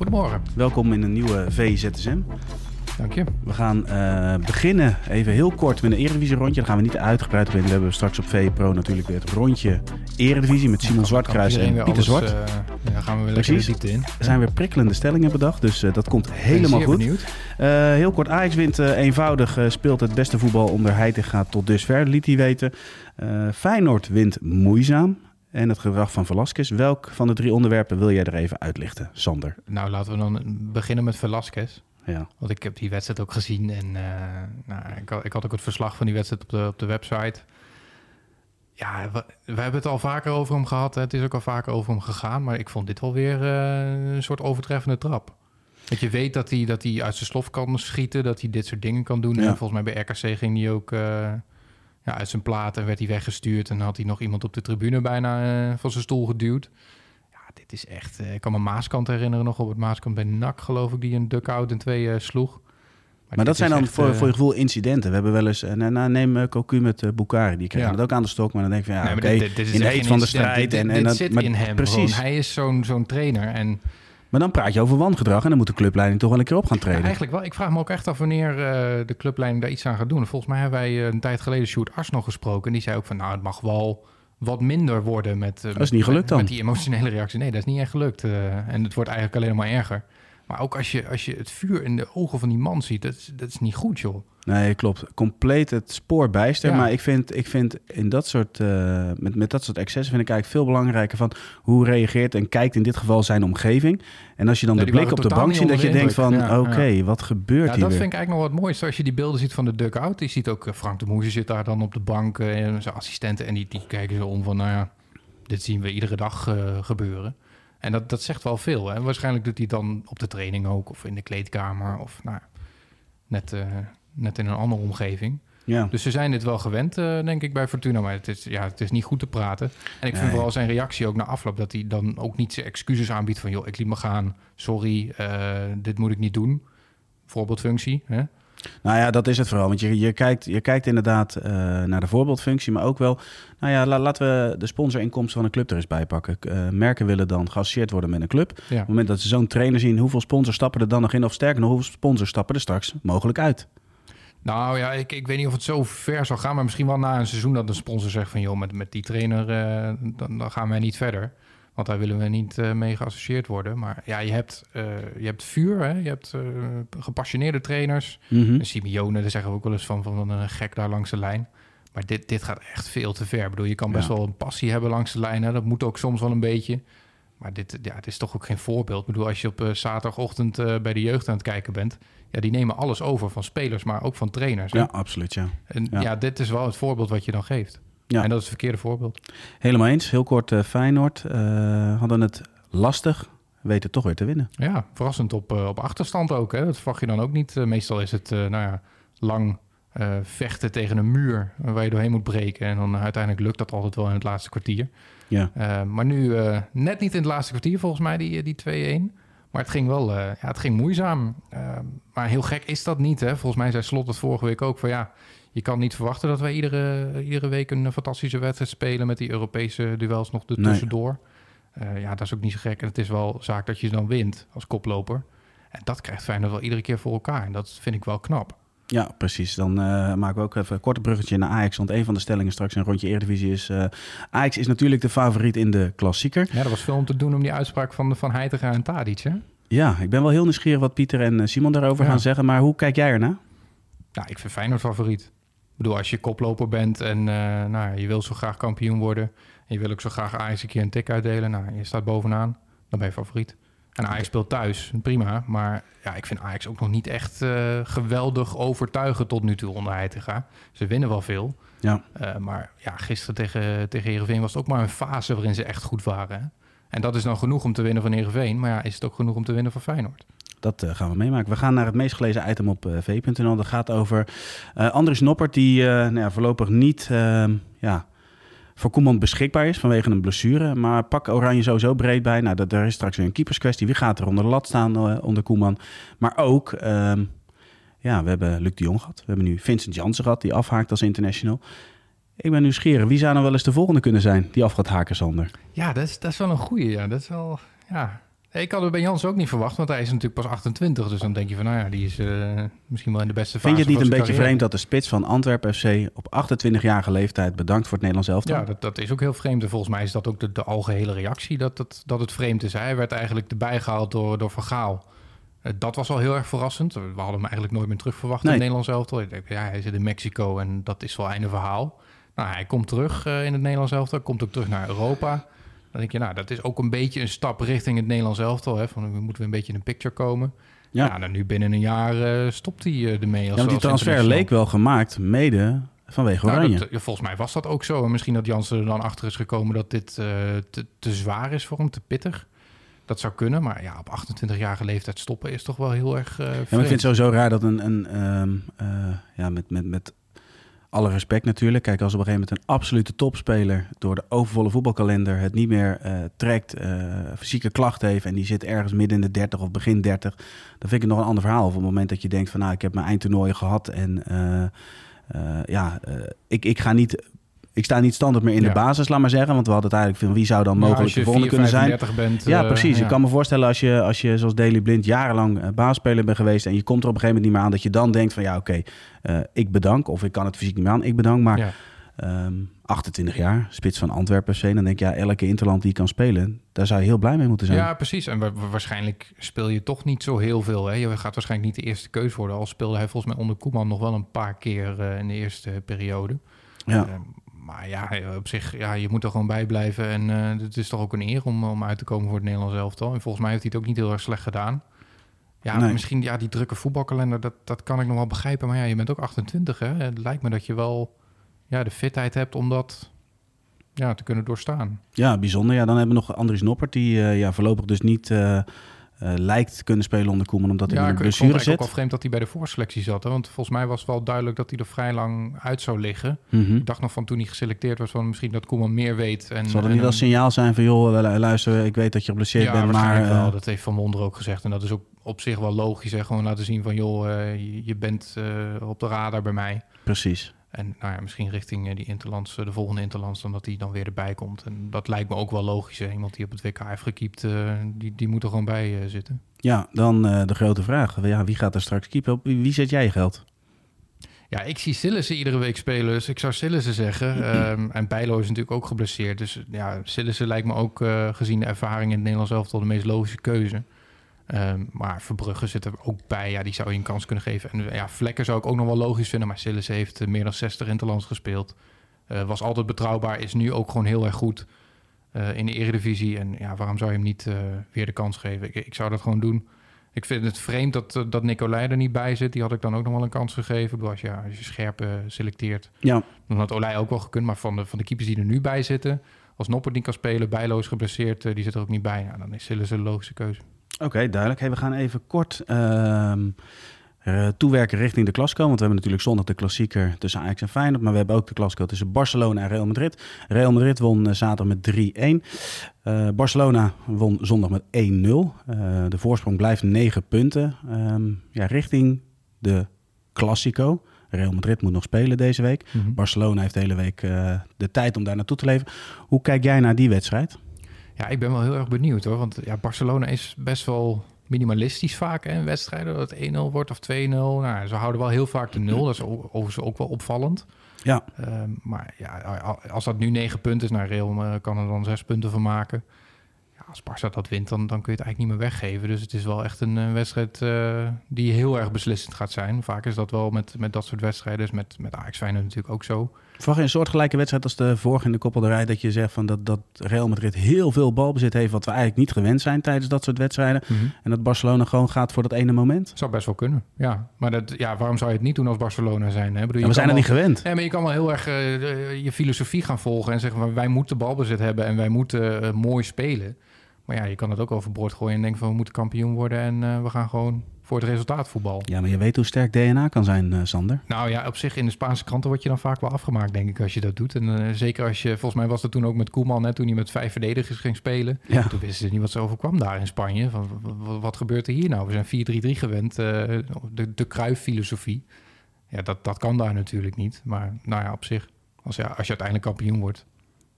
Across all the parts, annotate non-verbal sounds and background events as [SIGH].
Goedemorgen. Welkom in een nieuwe VZSM. Dank je. We gaan eh, beginnen even heel kort met een Eredivisie rondje. Daar gaan we niet uitgebreid op in. We hebben straks op VPRO natuurlijk weer het rondje Eredivisie met Simon Zwartkruis en Pieter Zwart. eh, ja, gaan we weer Precies. lekker de diepte in. Er zijn weer prikkelende stellingen bedacht, dus eh, dat komt helemaal goed. heel kort, Ajax wint eenvoudig, speelt het beste voetbal onder Heitinga tot dusver, liet hij weten. Feyenoord wint moeizaam en het gedrag van Velasquez. Welk van de drie onderwerpen wil jij er even uitlichten, Sander? Nou, laten we dan beginnen met Velasquez. Ja. Want ik heb die wedstrijd ook gezien. En eh, nou, ik, had, ik had ook het verslag van die wedstrijd op de, op de website. Ja, we, we hebben het al vaker over hem gehad. hè. Het is ook al vaker over hem gegaan. Maar ik vond dit wel weer eh, een soort overtreffende trap. Dat je weet dat hij, dat hij uit zijn slof kan schieten. Dat hij dit soort dingen kan doen. Ja. En volgens mij bij RKC ging hij ook eh, ja, uit zijn plaat. En werd hij weggestuurd. En had hij nog iemand op de tribune bijna eh, van zijn stoel geduwd. Ja, dit is echt... eh, ik kan me Maaskant herinneren nog op het Maaskant bij NAC, geloof ik. Die een duck-out en twee eh, sloeg. Maar dat zijn dan echt, voor, voor je gevoel incidenten. We hebben wel eens, en nou, neem uh, Cocu met uh, Bukari, die krijgen Ja. het ook aan de stok. Maar dan denk van ja, Nee, dit- dit- dit is in de heet van de strijd. Dit- en, en dat, zit maar, in hem. Precies. Gewoon. Hij is zo'n zo'n trainer. En Maar dan praat je over wangedrag en dan moet de clubleiding toch wel een keer op gaan ja, treden. eigenlijk wel. Ik vraag me ook echt af wanneer eh, de clubleiding daar iets aan gaat doen. Volgens mij hebben wij eh, een tijd geleden Sjoerd Ars nog gesproken. En die zei ook van nou, het mag wel wat minder worden met, eh, is met- niet gelukt met, dan. met die emotionele reactie. Nee, dat is niet echt gelukt. en het wordt eigenlijk alleen maar erger. Maar ook als je, als je het vuur in de ogen van die man ziet, dat is, dat is niet goed, joh. Nee, klopt. Compleet het spoor bijster. Ja. Maar ik vind, ik vind in dat soort, eh, met, met dat soort excessen vind ik eigenlijk veel belangrijker van hoe reageert en kijkt in dit geval zijn omgeving. En als je dan Ja, de blik op de bank ziet, dat je denkt van. Ja, oké, wat gebeurt Ja, hier dat weer? vind ik eigenlijk nog wat moois. Als je die beelden ziet van de dugout. Je ziet ook eh, Frank de Moeser zit daar dan op de bank en zijn assistenten. En die, die kijken zo om van, nou ja, dit zien we iedere dag eh, gebeuren. En dat, dat zegt wel veel. Hè? Waarschijnlijk doet hij dan op de training ook. Of in de kleedkamer. Of nou, net, eh, net in een andere omgeving. Ja. Dus ze zijn dit wel gewend, eh, denk ik, bij Fortuna. Maar het is, ja, het is niet goed te praten. En ik vind Nee. vooral zijn reactie ook na afloop... dat hij dan ook niet zijn excuses aanbiedt van... joh, ik liet me gaan, sorry, eh, dit moet ik niet doen. Voorbeeldfunctie, hè? Nou ja, dat is het vooral. Want je, je, kijkt, je kijkt inderdaad eh, naar de voorbeeldfunctie, maar ook wel... Nou ja, la- laten we de sponsorinkomsten van een club er eens bij pakken. Eh, merken willen dan geassocieerd worden met een club. Op het moment dat ze zo'n trainer zien, hoeveel sponsors stappen er dan nog in? Of sterker nog, hoeveel sponsors stappen er straks mogelijk uit? Nou ja, ik, ik weet niet of het zo ver zal gaan, maar misschien wel na een seizoen dat een sponsor zegt van joh, met, met die trainer eh, dan, dan gaan wij niet verder. Want daar willen we niet eh, mee geassocieerd worden. Maar ja, je hebt, eh, je hebt vuur, hè? je hebt eh, gepassioneerde trainers. En Simeone, daar zeggen we ook wel eens van, van een gek daar langs de lijn. Maar dit, dit gaat echt veel te ver. Ik bedoel, je kan best Ja. wel een passie hebben langs de lijn. Hè? Dat moet ook soms wel een beetje. Maar dit, ja, het is toch ook geen voorbeeld. Ik bedoel, als je op zaterdagochtend bij de jeugd aan het kijken bent... ja, die nemen alles over van spelers, maar ook van trainers. hè? Ja, absoluut, ja. En Ja. ja. dit is wel het voorbeeld wat je dan geeft. Ja. En dat is het verkeerde voorbeeld. Helemaal eens. Heel kort, eh, Feyenoord eh, hadden het lastig, weten toch weer te winnen. Ja, verrassend op, eh, op achterstand ook. Hè? Dat verwacht je dan ook niet. Meestal is het nou ja, lang vechten tegen een muur waar je doorheen moet breken. En dan uiteindelijk lukt dat altijd wel in het laatste kwartier. Ja, maar nu net niet in het laatste kwartier volgens mij, die, die 2-1. Maar het ging wel, ja, het ging moeizaam. Maar heel gek is dat niet. Hè? Volgens mij zei Slot het vorige week ook van ja, je kan niet verwachten dat wij iedere, iedere week een fantastische wedstrijd spelen met die Europese duels nog er Nee. Eh, ja, dat is ook niet zo gek. En het is wel zaak dat je dan wint als koploper. En dat krijgt Feyenoord wel iedere keer voor elkaar. En dat vind ik wel knap. ja precies. Dan eh, maken we ook even een korte bruggetje naar Ajax. Want een van de stellingen straks in rondje Eredivisie is... eh, Ajax is natuurlijk de favoriet in de klassieker. Ja, dat was veel om te doen om die uitspraak van, van Heitinga en Tadic. Hè? Ja, ik ben wel heel nieuwsgierig wat Pieter en eh, Simon daarover Ja. gaan zeggen. Maar hoe kijk jij ernaar? Nou, ik vind Feyenoord favoriet. Bedoel, als je koploper bent en eh, nou, je wil zo graag kampioen worden... en je wil ook zo graag Ajax een keer een tik uitdelen... nou, je staat bovenaan, dan ben je favoriet. En Ajax speelt thuis, prima. Maar ja, ik vind Ajax ook nog niet echt eh, geweldig overtuigend tot nu toe onder Heitinga. Ze winnen wel veel. Ja. Eh, maar ja, gisteren tegen, tegen Heerenveen was het ook maar een fase waarin ze echt goed waren. Hè? En dat is dan genoeg om te winnen van Heerenveen. Maar ja, is het ook genoeg om te winnen van Feyenoord? Dat eh, gaan we meemaken. We gaan naar het meest gelezen item op uh, v.nl. Dat gaat over uh, Andries Noppert, die nou ja, voorlopig niet ehm, ja, voor Koeman beschikbaar is vanwege een blessure. Maar pak Oranje sowieso breed bij. Nou, dat, er is straks weer een keeperskwestie. Wie gaat er onder de lat staan onder Koeman? Maar ook, ehm, ja, we hebben Luc de Jong gehad. We hebben nu Vincent Janssen gehad, die afhaakt als international. Ik ben nieuwsgierig. Wie zou nou wel eens de volgende kunnen zijn die af gaat haken, Sander? Ja, dat is, dat is wel een goeie. Ja. Dat is wel, ja. Ik had het bij Jans ook niet verwacht, want hij is natuurlijk pas 28. Dus dan denk je van, nou ja, die is uh, misschien wel in de beste fase Vind je het niet een beetje vreemd dat de spits van Antwerpen FC op 28-jarige leeftijd bedankt voor het Nederlands elftal? Ja, dat, dat is ook heel vreemd. En volgens mij is dat ook de, de algehele reactie dat het, dat het vreemd is. Hij werd eigenlijk erbij gehaald door, door Van Gaal. Uh, dat was al heel erg verrassend. We hadden hem eigenlijk nooit meer terug verwacht nee. in het Nederlands elftal. Ik denk, ja, hij zit in Mexico en dat is wel einde verhaal. Nou, hij komt terug uh, in het Nederlands elftal, komt ook terug naar Europa. Dan denk je, nou, dat is ook een beetje een stap richting het Nederlands elftal. Hè, van, we moeten weer een beetje in een picture komen. Ja, ja nou, nu binnen een jaar uh, stopt hij uh, ermee. Als ja, want die transfer leek wel gemaakt, mede vanwege nou, Oranje. Dat, volgens mij was dat ook zo. En misschien dat Jansen er dan achter is gekomen dat dit te, te, zwaar is voor hem, te pittig. Dat zou kunnen, maar ja, op 28-jarige leeftijd stoppen is toch wel heel erg Ja, maar ik vind het sowieso raar dat een, een um, ja, met, met, met alle respect natuurlijk. Kijk, als op een gegeven moment een absolute topspeler door de overvolle voetbalkalender het niet meer uh, trekt, uh, fysieke klachten heeft en die zit ergens midden in de 30 of begin 30, dan vind ik het nog een ander verhaal. Of op het moment dat je denkt van nou, ik heb mijn eindtoernooi gehad en uh, ja, ik, ik ga niet ik sta niet standaard meer in ja. de basis, laat maar zeggen. Want we hadden het eigenlijk van wie zou dan mogelijk de volgende kunnen zijn. Bent, ja, uh, precies. Ik kan me voorstellen als je, als je zoals Daily Blind jarenlang uh, baasspeler bent geweest. en je komt er op een gegeven moment niet meer aan. dat je dan denkt van ja, oké, okay, uh, ik bedank. Of ik kan het fysiek niet meer aan, ik bedank. Maar um, 28 jaar, spits van Antwerpen FC. Dan denk je, ja, elke interland die kan spelen, daar zou je heel blij mee moeten zijn. Ja, precies. En wa waarschijnlijk speel je toch niet zo heel veel. Hè? Je gaat waarschijnlijk niet de eerste keus worden. Al speelde hij volgens mij onder Koeman nog wel een paar keer in de eerste periode. Ja. Maar ja, op zich, ja, je moet er gewoon bij blijven. En uh, het is toch ook een eer om, om uit te komen voor het Nederlands elftal. En volgens mij heeft hij het ook niet heel erg slecht gedaan. Ja, nee. misschien ja, die drukke voetbalkalender, dat, dat kan ik nog wel begrijpen. Maar ja, je bent ook 28, hè. Het lijkt me dat je wel ja, de fitheid hebt om dat ja, te kunnen doorstaan. Ja, bijzonder. Ja, dan hebben we nog Andries Noppert, die uh, ja, voorlopig dus niet... Uh, uh, lijkt te kunnen spelen onder Koeman, omdat hij ja, in een blessure ik vond zit. ook al vreemd dat hij bij de voorselectie zat. Hè? Want volgens mij was wel duidelijk dat hij er vrij lang uit zou liggen. Mm -hmm. Ik dacht nog van toen hij geselecteerd was, van misschien dat Koeman meer weet. En, Zal er niet als signaal zijn van, joh, luister, ik weet dat je geblesseerd ja, bent, maar... Uh... wel. Dat heeft Van Wonder ook gezegd. En dat is ook op zich wel logisch. Hè? Gewoon laten zien van, joh, uh, je, bent op de radar bij mij. Precies. En nou ja, misschien richting uh, die Interlands, de volgende Interlands, dan dat hij dan weer erbij komt. En dat lijkt me ook wel logisch. Hè? Iemand die op het WK heeft gekiept, uh, die, die moet er gewoon bij uh, zitten. Ja, dan uh, de grote vraag. Ja, wie gaat er straks keepen? Op wie zet jij geld? Ja, ik zie Sillissen iedere week spelen, dus ik zou Sillissen zeggen. Um, [CLEARS THROAT] en Bijlo is natuurlijk ook geblesseerd. Dus ja, Sillissen lijkt me ook gezien de ervaring in het Nederlands elftal de meest logische keuze. Um, maar Verbrugge zit er ook bij. Ja, die zou je een kans kunnen geven. En ja, Vlekken zou ik ook nog wel logisch vinden. Maar Sillissen heeft uh, meer dan 60 interlands gespeeld. Uh, was altijd betrouwbaar. Is nu ook gewoon heel erg goed uh, in de eredivisie. En ja, waarom zou je hem niet weer de kans geven? Ik, ik, zou dat gewoon doen. Ik vind het vreemd dat, dat Nicolai er niet bij zit. Die had ik dan ook nog wel een kans gegeven. Als, je, als je scherp selecteert, ja. dan had Olij ook wel gekund. Maar van de, van de keepers die er nu bij zitten... als Noppert niet kan spelen, Bijloos geblesseerd... die zit er ook niet bij. Nou, dan is Sillissen een logische keuze. Oké, okay, duidelijk. Hey, we gaan even kort uh, uh, toewerken richting de Clasico. Want we hebben natuurlijk zondag de klassieker tussen Ajax en Feyenoord. Maar we hebben ook de Clasico tussen Barcelona en Real Madrid. Real Madrid won uh, zaterdag met 3-1. Uh, Barcelona won zondag met 1-0. de voorsprong blijft 9 punten. Um, ja, richting de Clasico. Real Madrid moet nog spelen deze week. Mm -hmm. Barcelona heeft de hele week de tijd om daar naartoe te leven. Hoe kijk jij naar die wedstrijd? Ja, ik ben wel heel erg benieuwd hoor. Want ja, Barcelona is best wel minimalistisch vaak in wedstrijden. Dat het 1-0 wordt of 2-0. Nou, ze houden wel heel vaak de 0. Dat is overigens ook wel opvallend. Ja. Uh, maar ja, als dat nu 9 punten is, naar nou, Real kan er dan 6 punten van maken. Ja, als Barça dat wint, dan, dan kun je het eigenlijk niet meer weggeven. Dus het is wel echt een, een wedstrijd uh, die heel erg beslissend gaat zijn. Vaak is dat wel met, met dat soort wedstrijden. Dus met, met Ajax Feyenoord natuurlijk ook zo. Je een soortgelijke wedstrijd als de vorige in de koppelderij... dat je zegt van dat, dat Real Madrid heel veel balbezit heeft... wat we eigenlijk niet gewend zijn tijdens dat soort wedstrijden... Mhm. en dat Barcelona gewoon gaat voor dat ene moment? Zou best wel kunnen, ja. Maar dat, ja, waarom zou je het niet doen als Barcelona zijn? Hè? Bedoel, ja, we zijn er niet gewend. Ja, maar je kan wel heel erg uh, je filosofie gaan volgen... en zeggen van wij moeten balbezit hebben en wij moeten uh, mooi spelen... Maar ja, je kan het ook overboord gooien en denken van we moeten kampioen worden en eh, we gaan gewoon voor het resultaat voetbal. Ja, maar je weet hoe sterk DNA kan zijn, eh, Sander. Nou ja, op zich in de Spaanse kranten word je dan vaak wel afgemaakt, denk ik, als je dat doet. En eh, zeker als je, volgens mij was dat toen ook met Koeman, hè, toen hij met vijf verdedigers ging spelen. Ja. Toen wisten ze niet wat ze overkwam daar in Spanje. Van, wat gebeurt er hier nou? We zijn 4-3-3 gewend, eh, de, de Cruyff-filosofie. Ja, dat, dat kan daar natuurlijk niet. Maar nou ja, op zich, als, ja, als je uiteindelijk kampioen wordt,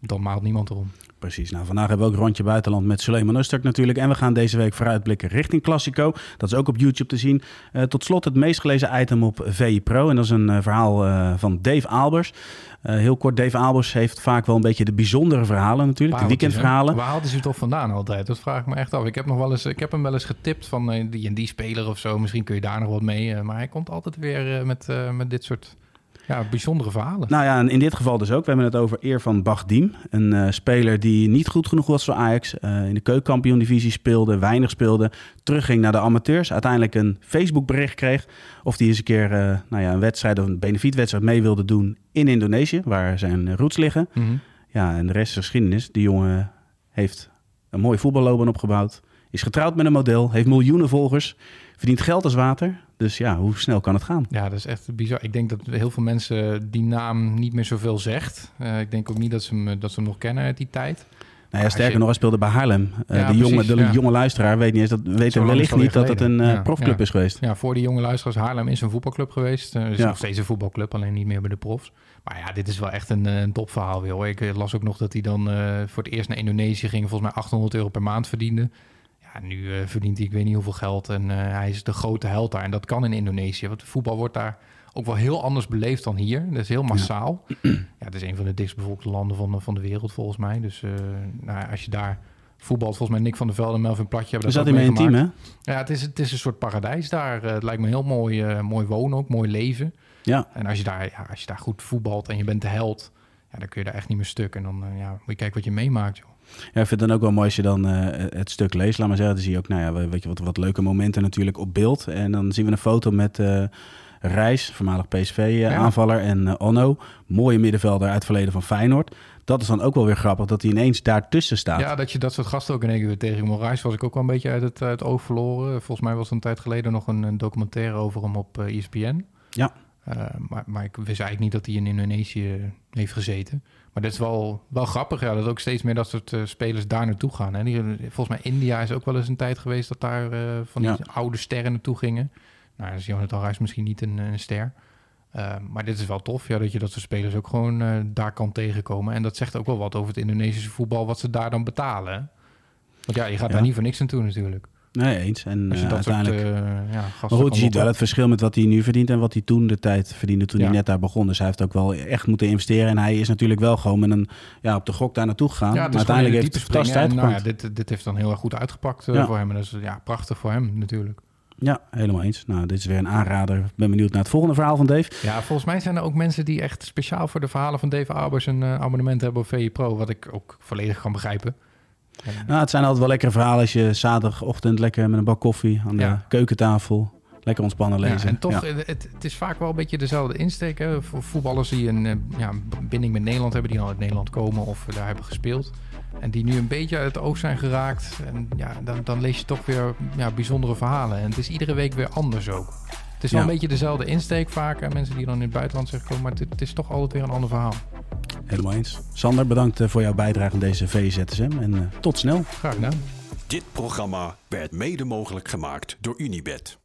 dan maalt niemand erom. Precies. Nou, vandaag hebben we ook rondje buitenland met Suleiman Usturk natuurlijk. En we gaan deze week vooruitblikken richting Classico. Dat is ook op YouTube te zien. Eh, tot slot het meest gelezen item op VI Pro. En dat is een eh, verhaal eh, van Dave Albers. Heel kort, Dave Albers heeft vaak wel een beetje de bijzondere verhalen natuurlijk. De Pareltjes, hè? weekendverhalen. Waar haalden ze het toch vandaan altijd? Dat vraag ik me echt af. Ik heb, nog wel eens, ik heb hem wel eens getipt van die en die speler of zo. Misschien kun je daar nog wat mee. maar hij komt altijd weer met, met dit soort ja, bijzondere verhalen. Nou ja, en in dit geval dus ook. We hebben het over Eer van Bagdiem. Een eh, speler die niet goed genoeg was voor Ajax. eh, in de keukenkampioen-divisie speelde, weinig speelde. Terugging naar de amateurs. Uiteindelijk een Facebook-bericht kreeg. Of hij eens een keer eh, nou ja, een wedstrijd of een benefietwedstrijd mee wilde doen in Indonesië. Waar zijn roots liggen. Mhm. Ja, en de rest is geschiedenis. Die jongen heeft een mooie voetballoopbaan opgebouwd. Is getrouwd met een model. Heeft miljoenen volgers. Verdient geld als water. Dus ja, hoe snel kan het gaan? Ja, dat is echt bizar. Ik denk dat heel veel mensen die naam niet meer zoveel zegt. Eh, ik denk ook niet dat ze, hem, dat ze hem nog kennen uit die tijd. Nou ja, sterker je- nog, hij speelde bij Haarlem. Eh, Ja, de, jonge, de ja. jonge luisteraar weet niet eens dat, weet wellicht niet dat het een eh, profclub is geweest. Ja, voor die jonge luisteraars, Haarlem is een voetbalclub geweest. Eh, Het is Ja. nog steeds een voetbalclub, alleen niet meer bij de profs. Maar ja, dit is wel echt een, eh, een topverhaal weer hoor. Ik eh, las ook nog dat hij dan eh, voor het eerst naar Indonesië ging. Volgens mij 800 euro per maand verdiende. Ja, nu eh, verdient hij ik weet niet hoeveel geld. En eh, hij is de grote held daar. En dat kan in Indonesië. Want voetbal wordt daar ook wel heel anders beleefd dan hier. Dat is heel massaal. Ja, het is een van de dichtstbevolkte landen van, de- van de wereld volgens mij. Dus eh, nou, als je daar voetbalt, volgens mij Nick van der Velde en Melvin Platje hebben dat ook mee in team, meegemaakt. hè? Ja, het is, het is een soort paradijs daar. Eh, het lijkt me heel mooi, eh, mooi wonen ook, mooi leven. Ja. En als je, daar, ja, als je daar goed voetbalt en je bent de held, ja, dan kun je daar echt niet meer stuk. En dan eh, ja, moet je kijken wat je meemaakt, joh. Ja, ik vind het dan ook wel mooi als je dan eh, het stuk leest. Laat maar zeggen, dan zie je ook nou ja, weet je, wat, wat leuke momenten natuurlijk op beeld. En dan zien we een foto met eh Reis, voormalig PSV-aanvaller, en eh, Onno. Mooie middenvelder uit het verleden van Feyenoord. Dat is dan ook wel weer grappig, dat hij ineens daartussen staat. Ja, dat je dat soort gasten ook in één keer weer tegen Moraes was ik ook wel een beetje uit het, uit het oog verloren. Volgens mij was er een tijd geleden nog een, een documentaire over hem op eh, ESPN. Ja. Eh, maar, maar ik wist eigenlijk niet dat hij in Indonesië heeft gezeten. Maar dat is wel, wel grappig, ja, dat ook steeds meer dat soort eh, spelers daar naartoe gaan. Hè. Die, volgens mij India is ook wel eens een tijd geweest dat daar eh, van die Ja. oude sterren naartoe gingen. Nou, is Jonathan Reis misschien niet een, een ster. Maar dit is wel tof, ja, dat je dat soort spelers ook gewoon daar kan tegenkomen. En dat zegt ook wel wat over het Indonesische voetbal, wat ze daar dan betalen. hè. Want ja, je gaat Ja. daar niet voor niks naartoe natuurlijk. Nee, eens. En je eh, soort uiteindelijk... eh, ja, Maar goed, je ziet wel het verschil met wat hij nu verdient en wat hij toen de tijd verdiende toen Ja. hij net daar begon. Dus hij heeft ook wel echt moeten investeren. En hij is natuurlijk wel gewoon met een, ja, op de gok daar naartoe gegaan. Ja, maar uiteindelijk heeft het diepe fantastisch. En, nou uitgepakt. ja, dit, dit heeft dan heel erg goed uitgepakt eh, voor hem. En dat is ja, prachtig voor hem natuurlijk. Ja, helemaal eens. Nou, dit is weer een aanrader. Ik ben benieuwd naar het volgende verhaal van Dave. Ja, volgens mij zijn er ook mensen die echt speciaal voor de verhalen van Dave Albers een abonnement hebben op VE Pro. Wat ik ook volledig kan begrijpen. Eh, Nou, het zijn altijd wel lekkere verhalen als je zaterdagochtend lekker met een bak koffie aan de Ja. keukentafel lekker ontspannen lezen. Ja, en toch, Ja. eh, het, het is vaak wel een beetje dezelfde insteek. Hè? Voor voetballers die een eh, ja, binding met Nederland hebben, die al uit Nederland komen of daar hebben gespeeld. En die nu een beetje uit het oog zijn geraakt. En ja, dan, dan lees je toch weer ja, bijzondere verhalen. En het is iedere week weer anders ook. Het is wel een beetje dezelfde insteek vaak. En mensen die dan in het buitenland zeggen komen. Maar het, het is toch altijd weer een ander verhaal. Helemaal eens. Sander, bedankt eh, voor jouw bijdrage aan deze VZSM en eh, tot snel. Graag gedaan. Dit programma werd mede mogelijk gemaakt door Unibed.